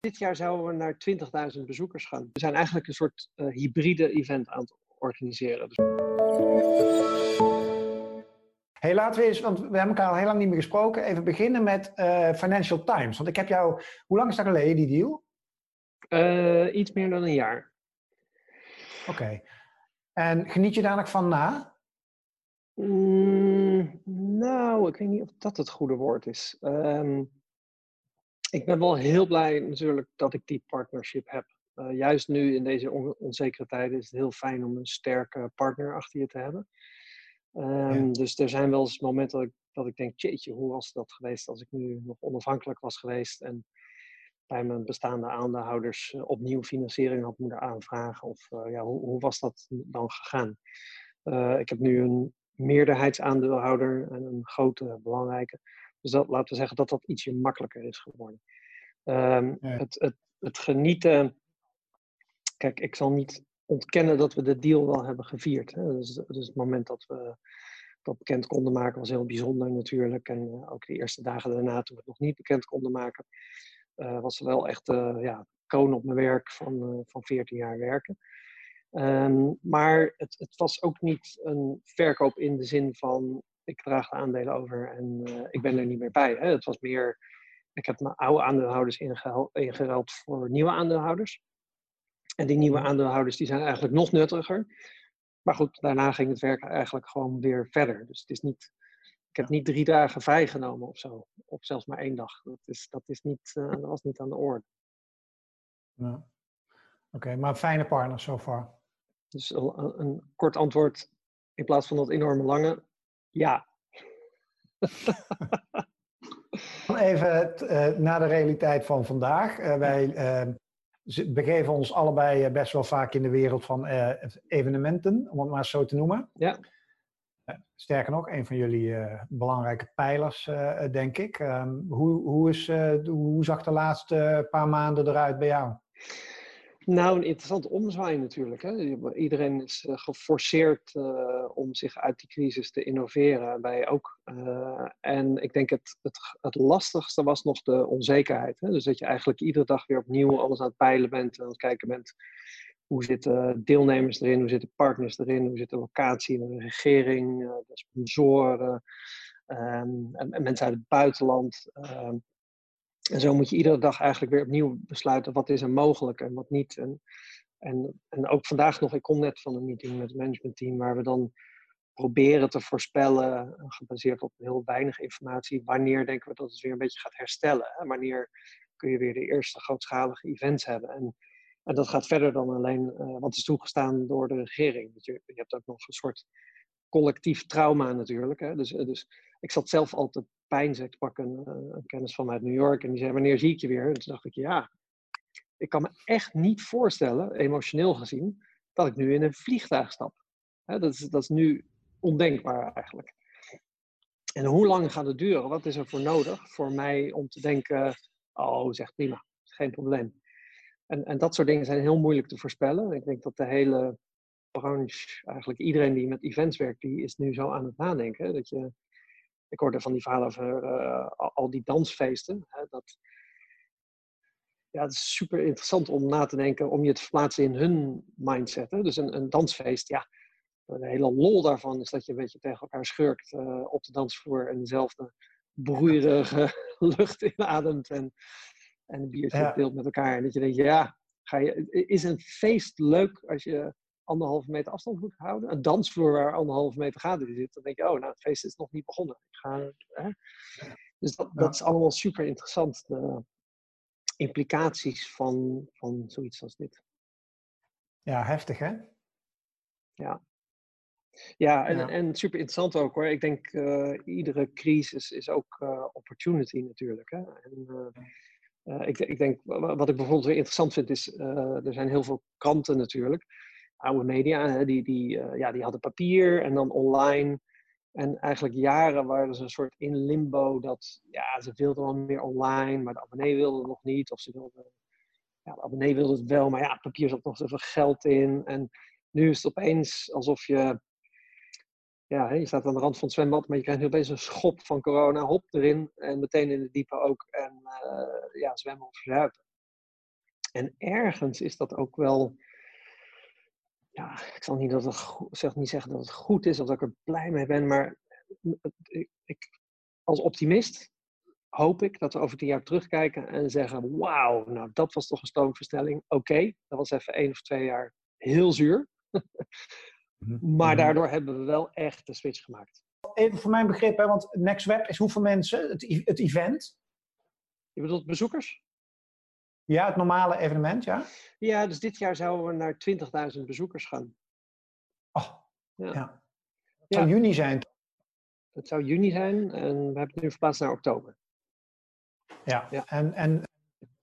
dit jaar zouden we naar 20.000 bezoekers gaan. We zijn eigenlijk een soort uh, hybride event aan het organiseren. Hey, laten we eens, want we hebben elkaar al heel lang niet meer gesproken, even beginnen met uh, Financial Times. Want ik heb jou, hoe lang is dat geleden, die deal? Uh, iets meer dan een jaar. Oké. En geniet je daar nog van na? Mm, nou, ik weet niet of dat het goede woord is. Um, ik ben wel heel blij natuurlijk dat ik die partnership heb. Uh, juist nu in deze on onzekere tijden is het heel fijn om een sterke partner achter je te hebben. Um, ja. Dus er zijn wel eens momenten dat ik, dat ik denk, jeetje, hoe was dat geweest als ik nu nog onafhankelijk was geweest en bij mijn bestaande aandeelhouders uh, opnieuw financiering had moeten aanvragen? Of uh, ja, hoe, hoe, was dat dan gegaan? ik heb nu een meerderheidsaandeelhouder en een grote, belangrijke. Dus dat, laten we zeggen dat dat ietsje makkelijker is geworden. Um, ja. het, het, het genieten. Kijk, ik zal niet ontkennen dat we de deal wel hebben gevierd. Hè. Dus, dus het moment dat we dat bekend konden maken was heel bijzonder natuurlijk. En uh, ook de eerste dagen daarna, toen we het nog niet bekend konden maken, uh, was er wel echt uh, ja, kroon op mijn werk van, van 14 jaar werken. Um, maar het, het, was ook niet een verkoop in de zin van ik draag de aandelen over en uh, ik ben er niet meer bij. Hè. Het was meer, ik heb mijn oude aandeelhouders ingeruild voor nieuwe aandeelhouders. En die nieuwe aandeelhouders die zijn eigenlijk nog nuttiger. Maar goed, daarna ging het werk eigenlijk gewoon weer verder. Dus het is niet, ik heb niet drie dagen vrijgenomen of zo. Of zelfs maar één dag. Dat, is, dat, is niet, uh, dat was niet aan de orde. Ja. Oké, okay, maar fijne partners so far. Dus een, een kort antwoord in plaats van dat enorme lange. Ja. Even uh, naar de realiteit van vandaag. Uh, wij uh, begeven ons allebei best wel vaak in de wereld van evenementen, om het maar zo te noemen. Ja. Sterker nog, een van jullie belangrijke pijlers, denk ik. Um, hoe, hoe, is, hoe zag de laatste paar maanden eruit bij jou? Nou, een interessant omzwaai natuurlijk. Hè? Iedereen is uh, geforceerd uh, om zich uit die crisis te innoveren. Wij ook. Uh, en ik denk het, het, het lastigste was nog de onzekerheid. Hè? Dus dat je eigenlijk iedere dag weer opnieuw alles aan het peilen bent en aan het kijken bent. Hoe zitten deelnemers erin? Hoe zitten partners erin? Hoe zit de locatie, de regering, de sponsoren, um, en, en, mensen uit het buitenland? Um, en zo moet je iedere dag eigenlijk weer opnieuw besluiten wat is er mogelijk en wat niet. En, en, en ook vandaag nog, ik kom net van een meeting met het managementteam waar we dan proberen te voorspellen, gebaseerd op heel weinig informatie, wanneer denken we dat het weer een beetje gaat herstellen. Hè? Wanneer kun je weer de eerste grootschalige events hebben. En, en dat gaat verder dan alleen uh, wat is toegestaan door de regering. Je, je hebt ook nog een soort collectief trauma natuurlijk. Hè? Dus, dus ik zat zelf altijd pijn. Ik een, eh, een, kennis van uit New York en die zei: Wanneer zie ik je weer? En toen dacht ik: Ja, ik kan me echt niet voorstellen, emotioneel gezien, dat ik nu in een vliegtuig stap. dat, is, dat is nu ondenkbaar eigenlijk. En hoe lang gaat het duren? Wat is er voor nodig voor mij om te denken: Oh, zeg prima, geen probleem. En, en dat soort dingen zijn heel moeilijk te voorspellen. Ik denk dat de hele branche, eigenlijk iedereen die met events werkt, die is nu zo aan het nadenken. Dat je ik hoorde van die verhalen over uh, al die dansfeesten. Hè, dat, ja, het is super interessant om na te denken, om je te verplaatsen in hun mindset. Hè. Dus een, een dansfeest, ja, de hele lol daarvan is dat je een beetje tegen elkaar schurkt uh, op de dansvloer en dezelfde broeierige lucht inademt en, en een biertje ja. deelt met elkaar. En dat je denkt, ja, ga je, is een feest leuk als je anderhalve meter afstand moet houden. Een dansvloer waar anderhalve meter gaten in zit. Dan denk je, oh, nou, het feest is nog niet begonnen. Ik ga, hè? Dus dat, dat is allemaal super interessant. De implicaties van, van zoiets als dit. Ja, heftig hè? Ja. Ja, en, ja. en super interessant ook hoor. Ik denk, uh, iedere crisis is ook uh, opportunity natuurlijk. Hè? En, uh, ik, ik, denk, wat ik bijvoorbeeld weer interessant vind, is, er zijn heel veel kranten natuurlijk oude media, die, die, uh, ja, die hadden papier en dan online. En eigenlijk jaren waren ze een soort in limbo dat ja, ze wilden wel meer online, maar de abonnee wilde het nog niet. Of ze wilden, ja, de abonnee wilde het wel, maar ja, papier zat nog zoveel geld in. En nu is het opeens alsof je, ja, je staat aan de rand van het zwembad, maar je krijgt nu opeens een schop van corona, hop erin en meteen in de diepe ook. En uh, ja, zwemmen of verzuipen. En ergens is dat ook wel ja, ik zal niet, dat het, zeg, niet zeggen dat het goed is of dat ik er blij mee ben, maar ik, ik, als optimist hoop ik dat we over tien jaar terugkijken en zeggen: Wauw, nou dat was toch een stroomverstelling. Oké, dat was even één of twee jaar heel zuur. Mhm, maar mhm. daardoor hebben we wel echt de switch gemaakt. Even voor mijn begrip, hè, want NextWeb is hoeveel mensen, het, het event? Je bedoelt bezoekers? Ja, het normale evenement, ja? Ja, dus dit jaar zouden we naar 20.000 bezoekers gaan. Oh, ja. ja. Het zou juni zijn. Het zou juni zijn en we hebben het nu verplaatst naar oktober. Ja, ja. En, en,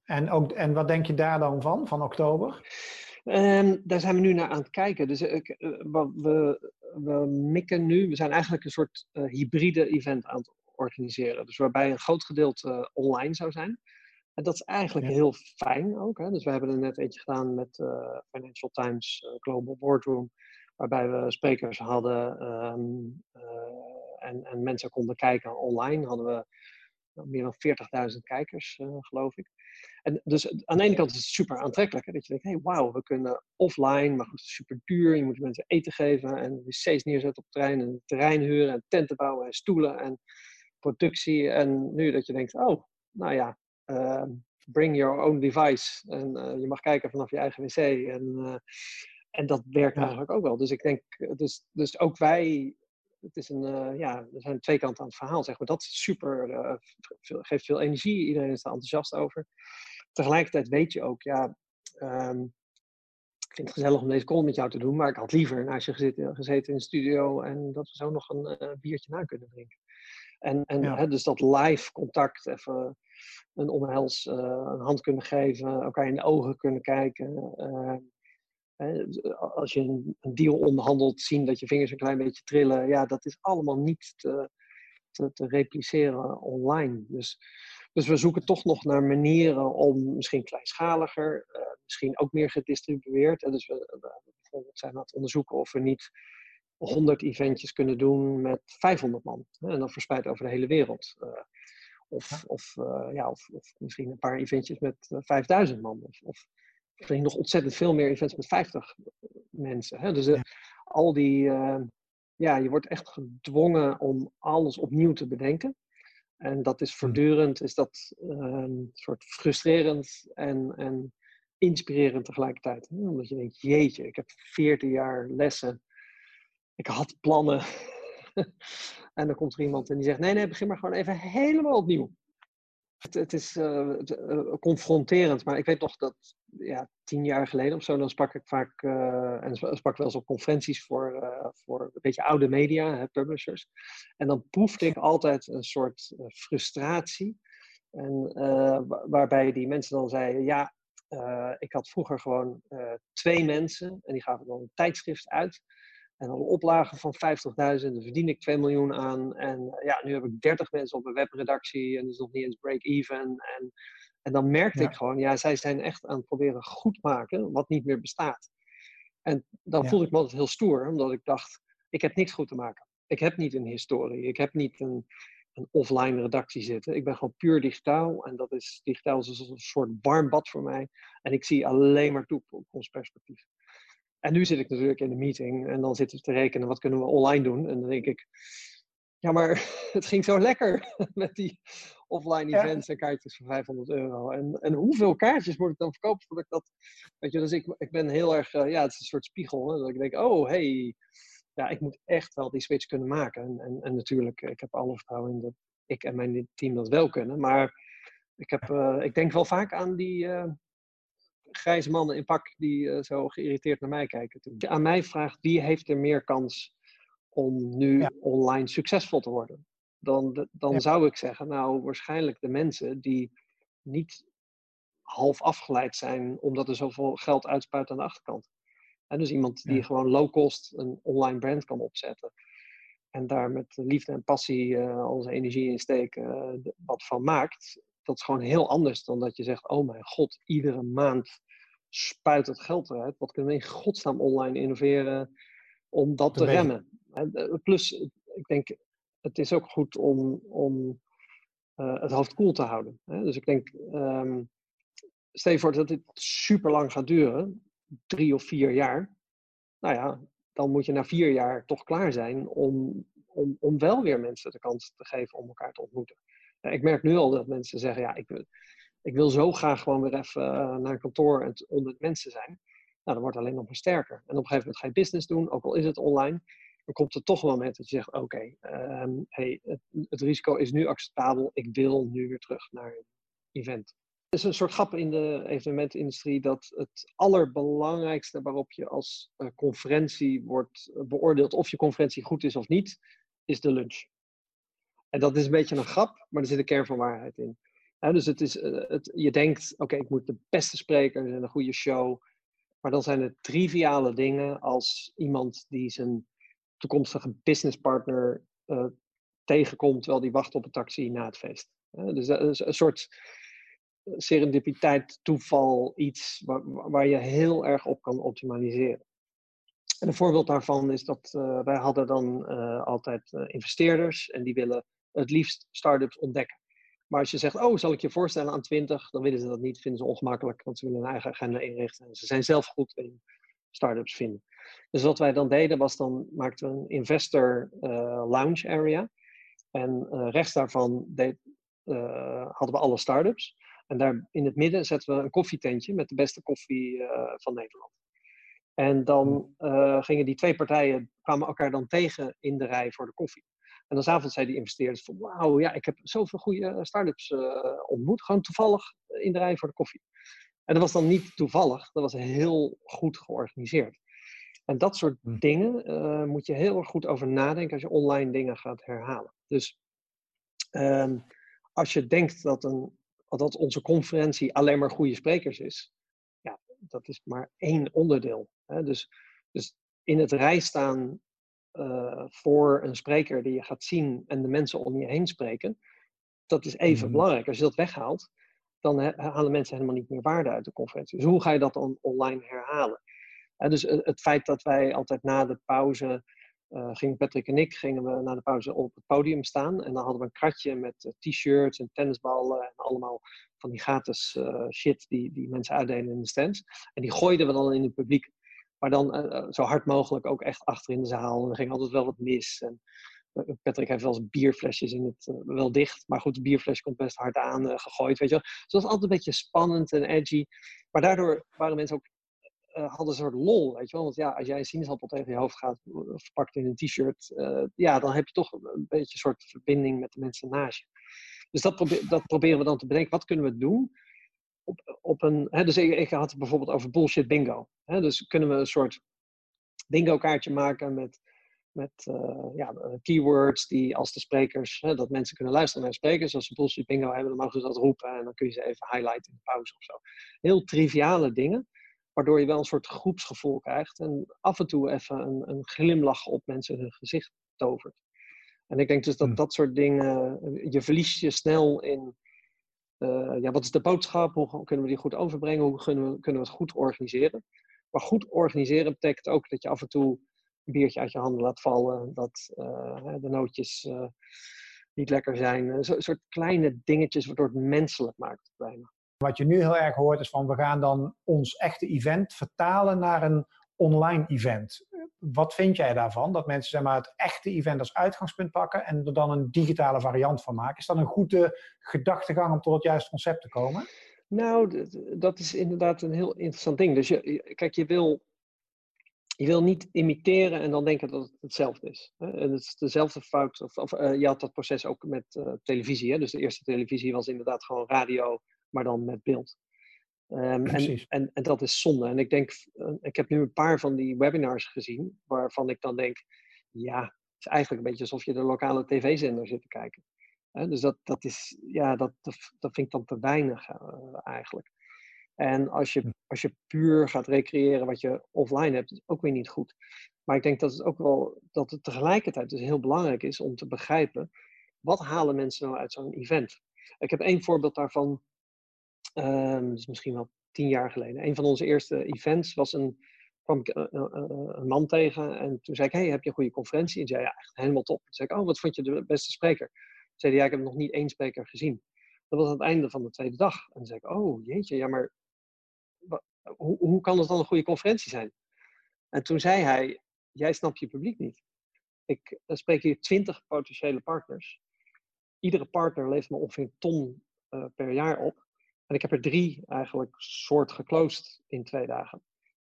en, ook, en wat denk je daar dan van, van oktober? Um, daar zijn we nu naar aan het kijken. Dus ik, eh, we, we mikken nu, we zijn eigenlijk een soort uh, hybride event aan het organiseren. Dus waarbij een groot gedeelte online zou zijn. En dat is eigenlijk heel fijn ook. Hè? Dus we hebben er net eentje gedaan met uh, Financial Times uh, Global Boardroom, waarbij we sprekers hadden um, uh, en, en, mensen konden kijken online. Hadden we meer dan 40.000 kijkers, geloof ik. En dus aan de ene kant is het super aantrekkelijk. Hè? Dat je denkt, hey, wauw, we kunnen offline, maar goed, het is super duur. Je moet mensen eten geven en wc's neerzetten op het terrein en terrein huren en tenten bouwen en stoelen en productie. En nu dat je denkt, oh, nou ja, Ehm, bring your own device. En eh, je mag kijken vanaf je eigen wc. En, eh, en dat werkt eigenlijk ook wel. Dus ik denk, dus, dus ook wij, het is een, uh, ja, er zijn twee kanten aan het verhaal, zeg maar. Dat is super, geeft veel energie, iedereen is er enthousiast over. Tegelijkertijd weet je ook, ja, um, ik vind het gezellig om deze call met jou te doen, maar ik had liever naast je gezeten, gezeten in de studio en dat we zo nog een biertje na kunnen drinken. En, en hè, dus dat live contact, even een omhels, uh, een hand kunnen geven, elkaar in de ogen kunnen kijken. Uh, als je een, deal onderhandelt, zien dat je vingers een klein beetje trillen. Ja, dat is allemaal niet te, te, te repliceren online. Dus, dus we zoeken toch nog naar manieren om misschien kleinschaliger, uh, misschien ook meer gedistribueerd. Dus we, zijn aan het onderzoeken of we niet 100 eventjes kunnen doen met 500 man. En dan verspreid over de hele wereld. Of, of, uh, ja, of, of, misschien een paar eventjes met 5000 man. Of, of misschien nog ontzettend veel meer events met 50 mensen. Hè? Dus uh, al die, ja, je wordt echt gedwongen om alles opnieuw te bedenken. En dat is hm. voortdurend, is dat een soort frustrerend en, en inspirerend tegelijkertijd. Hè? Omdat je denkt, jeetje, ik heb 14 jaar lessen ik had plannen. en dan komt er iemand en die zegt: nee, nee, begin maar gewoon even helemaal opnieuw. Het, het is uh, confronterend, maar ik weet nog dat ja, tien jaar geleden of zo, dan sprak ik vaak, uh, en sprak wel eens op conferenties voor, voor een beetje oude media, hè, publishers. En dan proefde ik altijd een soort frustratie. En waarbij die mensen dan zeiden: ja, ik had vroeger gewoon twee mensen en die gaven dan een tijdschrift uit. En dan een oplage van 50.000, daar verdien ik 2 miljoen aan. En eh, ja, nu heb ik 30 mensen op een webredactie en dat is nog niet eens break-even. En, en dan merkte ik gewoon, ja, zij zijn echt aan het proberen goed maken wat niet meer bestaat. En dan voelde ik me altijd heel stoer, omdat ik dacht, ik heb niks goed te maken. Ik heb niet een historie, ik heb niet een, een offline redactie zitten. Ik ben gewoon puur digitaal en dat is digitaal is een soort warm bad voor mij. En ik zie alleen maar toekomstperspectief. En nu zit ik natuurlijk in de meeting en dan zitten we te rekenen, wat kunnen we online doen? En dan denk ik, ja, maar het ging zo lekker met die offline events en kaartjes voor 500 euro. En, en hoeveel kaartjes moet ik dan verkopen voordat ik dat... Weet je, dus ik, ik ben heel erg, uh, ja, het is een soort spiegel. Hè, dat ik denk, oh, hey, ja, ik moet echt wel die switch kunnen maken. En, en, en natuurlijk, ik heb alle vertrouwen in dat ik en mijn team dat wel kunnen. Maar ik, heb, uh, ik denk wel vaak aan die, uh, grijze mannen in pak die uh, zo geïrriteerd naar mij kijken. Toen. Aan mij vraagt wie heeft er meer kans om nu online succesvol te worden? Dan, dan zou ik zeggen, nou waarschijnlijk de mensen die niet half afgeleid zijn omdat er zoveel geld uitspuit aan de achterkant. En dus iemand die gewoon low cost een online brand kan opzetten. En daar met liefde en passie uh, al zijn energie in steken, uh, wat van maakt dat is gewoon heel anders dan dat je zegt: Oh mijn god, iedere maand spuit het geld eruit. Wat kunnen we in godsnaam online innoveren om dat te, remmen? Eh, plus, ik denk, het is ook goed om, om uh, het hoofd koel te houden. Hè? Dus ik denk, um, stel je voor dat dit super lang gaat duren, drie of vier jaar. Nou ja, dan moet je na vier jaar toch klaar zijn om, om, om wel weer mensen de kans te geven om elkaar te ontmoeten. ik merk nu al dat mensen zeggen, ja, ik wil, ik wil zo graag gewoon weer even uh, naar kantoor en onder mensen zijn. Nou, dan wordt alleen nog maar sterker. En op een gegeven moment ga je business doen, ook al is het online. Dan komt er toch een moment dat je zegt, oké, ehm, hey, het, het, risico is nu acceptabel. Ik wil nu weer terug naar een event. Het is een soort grap in de evenementindustrie dat het allerbelangrijkste waarop je als uh, conferentie wordt beoordeeld of je conferentie goed is of niet, is de lunch. En dat is een beetje een grap, maar er zit een kern van waarheid in dus het is, eh, het, je denkt, oké, ik moet de beste sprekers en een goede show. Maar dan zijn het triviale dingen als iemand die zijn toekomstige businesspartner uh, tegenkomt terwijl die wacht op een taxi na het feest. dus dat is een soort serendipiteit, toeval, iets waar, je heel erg op kan optimaliseren. En een voorbeeld daarvan is dat uh, wij hadden dan altijd investeerders en die willen het liefst start-ups ontdekken. Maar als je zegt, oh, zal ik je voorstellen aan 20, dan willen ze dat niet, vinden ze ongemakkelijk, want ze willen een eigen agenda inrichten. En ze zijn zelf goed in start-ups vinden. Dus wat wij dan deden, was dan maakten we een investor uh, lounge area. En uh, rechts daarvan deed, uh, hadden we alle start-ups. En daar in het midden zetten we een koffietentje met de beste koffie van Nederland. En dan gingen die twee partijen, kwamen elkaar dan tegen in de rij voor de koffie. En dan s'avonds zei die investeerders van wauw, ja, ik heb zoveel goede eh, start-ups uh, ontmoet. Gewoon toevallig in de rij voor de koffie. En dat was dan niet toevallig, dat was heel goed georganiseerd. En dat soort hm. dingen uh, moet je heel erg goed over nadenken als je online dingen gaat herhalen. Dus um, als je denkt dat, een, dat onze conferentie alleen maar goede sprekers is, ja, dat is maar één onderdeel. Hè? Dus, dus in het rij staan uh, voor een spreker die je gaat zien en de mensen om je heen spreken, dat is even mm belangrijk. Als je dat weghaalt, dan halen mensen helemaal niet meer waarde uit de conferentie. Dus hoe ga je dat dan online herhalen? Dus het feit dat wij altijd na de pauze, uh, gingen Patrick en ik, gingen we na de pauze op het podium staan. En dan hadden we een kratje met t-shirts en tennisballen en allemaal van die gratis shit die, die mensen uitdelen in de stands. En die gooiden we dan in het publiek. Maar dan uh, zo hard mogelijk ook echt achter in de zaal. En er ging altijd wel wat mis. En, uh, Patrick heeft wel eens bierflesjes in het, wel dicht. Maar goed, de bierfles komt best hard aan gegooid, weet je wel. Dus dat was altijd een beetje spannend en edgy. Maar daardoor waren mensen ook, hadden een soort lol, weet je wel. Want ja, als jij een sinaasappel tegen je hoofd gaat, verpakt in een t-shirt. ja, dan heb je toch een beetje een soort verbinding met de mensen naast je. Dus dat, dat proberen we dan te bedenken. Wat kunnen we doen op, op een. Hè, dus ik, ik, had het bijvoorbeeld over bullshit bingo. Hè, dus kunnen we een soort bingo kaartje maken met, met uh, ja, keywords die als de sprekers, hè, dat mensen kunnen luisteren naar de sprekers. Als ze bullshit bingo hebben, dan mogen ze dat roepen en dan kun je ze even highlighten in de pauze of zo. Heel triviale dingen, waardoor je wel een soort groepsgevoel krijgt en af en toe even een, een glimlach op mensen hun gezicht tovert. En ik denk dus dat hm. dat soort dingen, je verliest je snel in uh, ja, wat is de boodschap? Hoe kunnen we die goed overbrengen? Hoe kunnen we, kunnen we het goed organiseren? Maar goed organiseren betekent ook dat je af en toe een biertje uit je handen laat vallen. Dat uh, de nootjes uh, niet lekker zijn. Een soort kleine dingetjes waardoor het menselijk maakt bijna. Wat je nu heel erg hoort is van we gaan dan ons echte event vertalen naar een online event. Wat vind jij daarvan? Dat mensen zeg maar, het echte event als uitgangspunt pakken en er dan een digitale variant van maken. Is dat een goede gedachtegang om tot het juiste concept te komen? Nou, dat is inderdaad een heel interessant ding. Dus je, kijk, je wil, je wil niet imiteren en dan denken dat het hetzelfde is. En het is dezelfde fout. Of, of uh, je had dat proces ook met uh, televisie. Hè? Dus de eerste televisie was inderdaad gewoon radio, maar dan met beeld. Um, en, en, en, dat is zonde. En ik denk, uh, ik heb nu een paar van die webinars gezien, waarvan ik dan denk, ja, het is eigenlijk een beetje alsof je de lokale tv-zender zit te kijken. Dus dat, dat is, ja, dat, dat, vind ik dan te weinig uh, eigenlijk. En als je, hm. als je puur gaat recreëren wat je offline hebt, is ook weer niet goed. Maar ik denk dat het ook wel, dat het tegelijkertijd dus heel belangrijk is om te begrijpen, wat halen mensen nou uit zo'n event? Ik heb één voorbeeld daarvan Um, dus misschien wel tien jaar geleden. Een van onze eerste events was een, kwam ik een, eh, eh, eh, een man tegen en toen zei ik, hey, heb je een goede conferentie? En zei ja, echt helemaal top. Toen zei ik, oh, wat vond je de beste spreker? Toen zei hij, ja, ik heb nog niet één spreker gezien. Dat was aan het einde van de tweede dag. En toen zei ik, oh jeetje, ja, maar hoe, hoe kan het dan een goede conferentie zijn? En toen zei hij, jij snapt je publiek niet. Ik spreek hier twintig potentiële partners. Iedere partner levert me ongeveer een ton per jaar op. En ik heb er drie eigenlijk soort geclosed in twee dagen.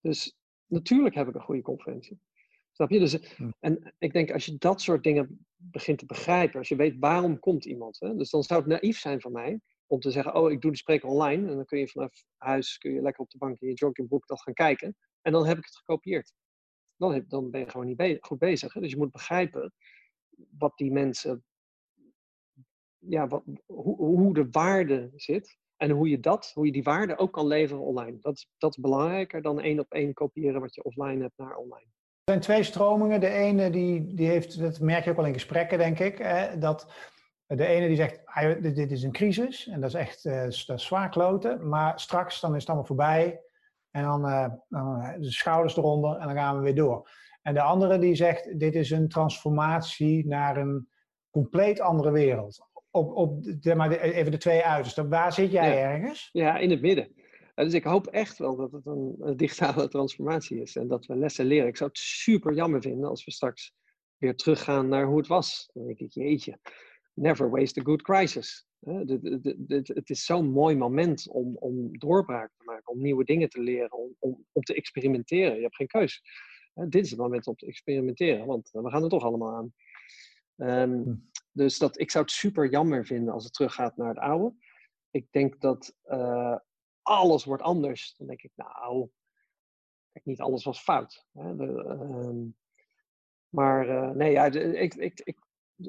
Dus natuurlijk heb ik een goede conferentie. Snap je? Dus, hm. En ik denk, als je dat soort dingen begint te begrijpen, als je weet waarom komt iemand, hè, dus dan zou het naïef zijn van mij om te zeggen, oh, ik doe de spreek online en dan kun je vanaf huis kun je lekker op de bank in je joggingboek dat gaan kijken en dan heb ik het gekopieerd. Dan, heb, dan ben je gewoon niet goed bezig. Hè? Dus je moet begrijpen wat die mensen, ja, wat, hoe, hoe de waarde zit en hoe je dat, hoe je die waarde ook kan leveren online. Dat, dat is belangrijker dan één op één kopiëren wat je offline hebt naar online. Er zijn twee stromingen. De ene die, die heeft, dat merk je ook wel in gesprekken, denk ik, hè, dat de ene die zegt, ah, dit is een crisis en dat is echt uh, dat zwaar kloten, maar straks dan is het allemaal voorbij en dan, uh, dan eh, de schouders eronder en dan gaan we weer door. En de andere die zegt, dit is een transformatie naar een compleet andere wereld. Op, op de, maar even de twee uitersten. Waar zit jij ergens? Ja, in het midden. Dus ik hoop echt wel dat het een, een, digitale transformatie is en dat we lessen leren. Ik zou het super jammer vinden als we straks weer teruggaan naar hoe het was. Dan denk ik, jeetje, never waste a good crisis. Het is zo'n mooi moment om, om doorbraak te maken, om nieuwe dingen te leren, om, om, om te experimenteren. Je hebt geen keus. Dit is het moment om te experimenteren, want we gaan er toch allemaal aan. Um, dus dat, ik zou het super jammer vinden als het teruggaat naar het oude. Ik denk dat uh, alles wordt anders. Dan denk ik, nou, kijk, niet alles was fout. Hè? De, uh, maar uh, nee, ja, ik, ik, ik,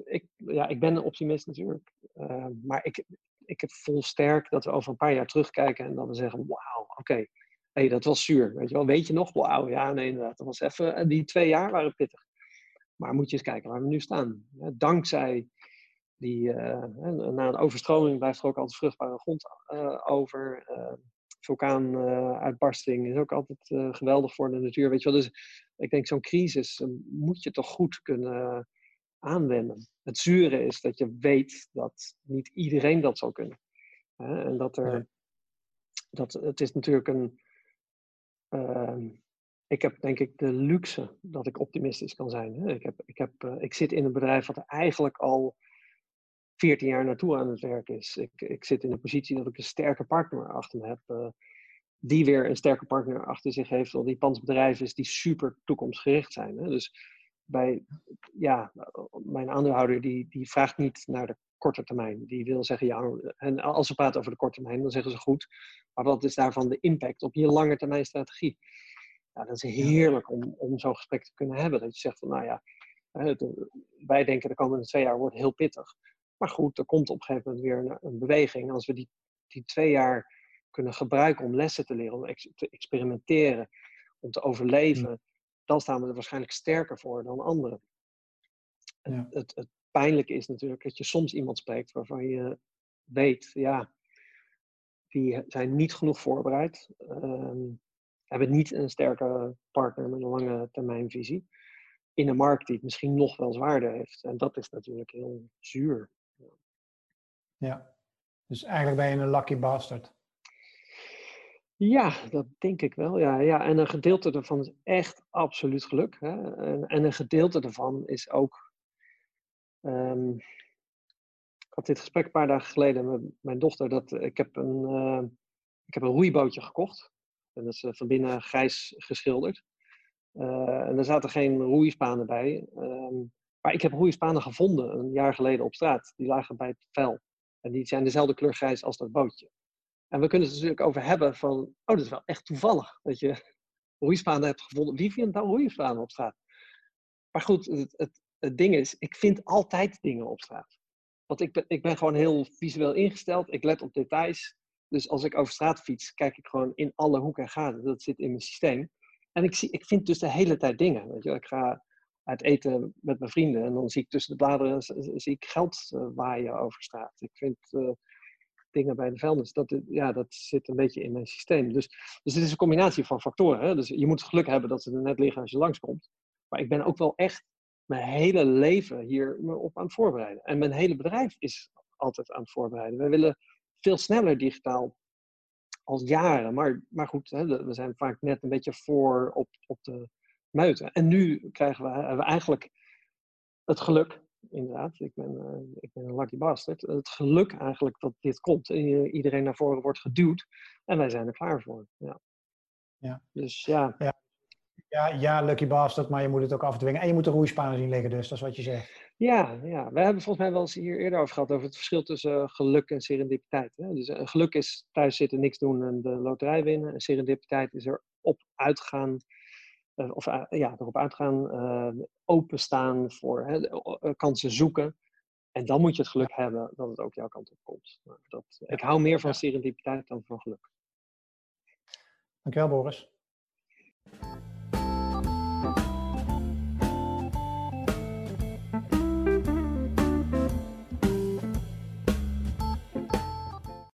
ik, ja, ik ben een optimist natuurlijk. Uh, maar ik, ik heb vol sterk dat we over een paar jaar terugkijken en dat we zeggen: wauw, oké, hey, dat was zuur. Weet je wel, weet je nog? Wauw, ja, nee, inderdaad. Dat was even, eh, die twee jaar waren pittig. Maar moet je eens kijken waar we nu staan. Dankzij die, uh, na een overstroming blijft er ook altijd vruchtbare grond uh, over. Uh, vulkaanuitbarsting is ook altijd geweldig voor de natuur. Weet je wel. Dus ik denk, zo'n crisis moet je toch goed kunnen aanwenden. Het zure is dat je weet dat niet iedereen dat zal kunnen. En dat er, dat, het is natuurlijk een, uh, ik heb denk ik de luxe dat ik optimistisch kan zijn. Ik, heb, ik, heb, uh, ik zit in een bedrijf wat eigenlijk al 14 jaar naartoe aan het werk is. Ik, ik zit in een positie dat ik een sterke partner achter me heb. Uh, die weer een sterke partner achter zich heeft. Al die pantsbedrijven is die super toekomstgericht zijn. Hè? Dus bij, ja, mijn aandeelhouder die, die vraagt niet naar de korte termijn. Die wil zeggen, ja, en als ze praten over de korte termijn, dan zeggen ze goed. Maar wat is daarvan de impact op je lange termijn strategie? Ja, dat is heerlijk om, om zo'n gesprek te kunnen hebben. Dat je zegt van, nou ja, wij denken de komende twee jaar wordt heel pittig. Maar goed, er komt op een gegeven moment weer een, een beweging. Als we die, die twee jaar kunnen gebruiken om lessen te leren, om te experimenteren, om te overleven, dan staan we er waarschijnlijk sterker voor dan anderen. Ja. Het, het, pijnlijke is natuurlijk dat je soms iemand spreekt waarvan je weet, ja, die zijn niet genoeg voorbereid, um, hebben niet een sterke partner met een lange termijnvisie in een markt die het misschien nog wel zwaarder heeft. En dat is natuurlijk heel zuur. Ja, dus eigenlijk ben je een lucky bastard. Ja, dat denk ik wel. Ja, ja. En een gedeelte daarvan is echt absoluut geluk. Hè? En, en een gedeelte daarvan is ook. Um, ik had dit gesprek een paar dagen geleden met mijn dochter. Dat, ik, heb een, uh, ik heb een roeibootje gekocht. En dat is uh, van binnen grijs geschilderd. Uh, en er zaten geen roeispanen bij. Um, maar ik heb roeispanen gevonden een jaar geleden op straat. Die lagen bij het vel. En die zijn dezelfde kleur grijs als dat bootje. En we kunnen het natuurlijk over hebben van, oh, dat is wel echt toevallig dat je roeispanen hebt gevonden. Wie vindt nou roeispanen op straat? Maar goed, het, het, het, ding is, ik vind altijd dingen op straat. Want ik ben, ik ben gewoon heel visueel ingesteld, ik let op details. Dus als ik over straat fiets, kijk ik gewoon in alle hoeken en gaten. Dat zit in mijn systeem. En ik, zie, ik vind dus de hele tijd dingen. Weet je? Ik ga uit eten met mijn vrienden en dan zie ik tussen de bladeren zie ik geld uh, waaien over straat. Ik vind... Uh, dingen bij de vuilnis. Dat, ja, dat zit een beetje in mijn systeem. Dus, dus het is een combinatie van factoren. Hè? Dus je moet geluk hebben dat ze er net liggen als je langskomt. Maar ik ben ook wel echt mijn hele leven hier op aan het voorbereiden. En mijn hele bedrijf is altijd aan het voorbereiden. We willen veel sneller digitaal al jaren. Maar, maar goed, hè, we zijn vaak net een beetje voor op, op de En nu krijgen we, hebben we eigenlijk het geluk, inderdaad, ik ben, uh, ik ben een lucky bastard, het geluk eigenlijk dat dit komt. iedereen naar voren wordt geduwd en wij zijn er klaar voor. Ja. Ja. Dus ja. ja. Ja, ja, lucky bastard, maar je moet het ook afdwingen. En je moet de roeispanen zien liggen, dus dat is wat je zegt. Ja, ja, we hebben volgens mij wel eens hier eerder over gehad over het verschil tussen eh, geluk en serendipiteit. Hè? Dus uh, geluk is thuis zitten, niks doen en de loterij winnen. En serendipiteit is er op uitgaan, of ja, erop uitgaan, openstaan voor hè, kansen zoeken. En dan moet je het geluk hebben dat het ook jouw kant op komt. Dat, ik hou meer van serendipiteit dan van geluk. Dankjewel, Boris.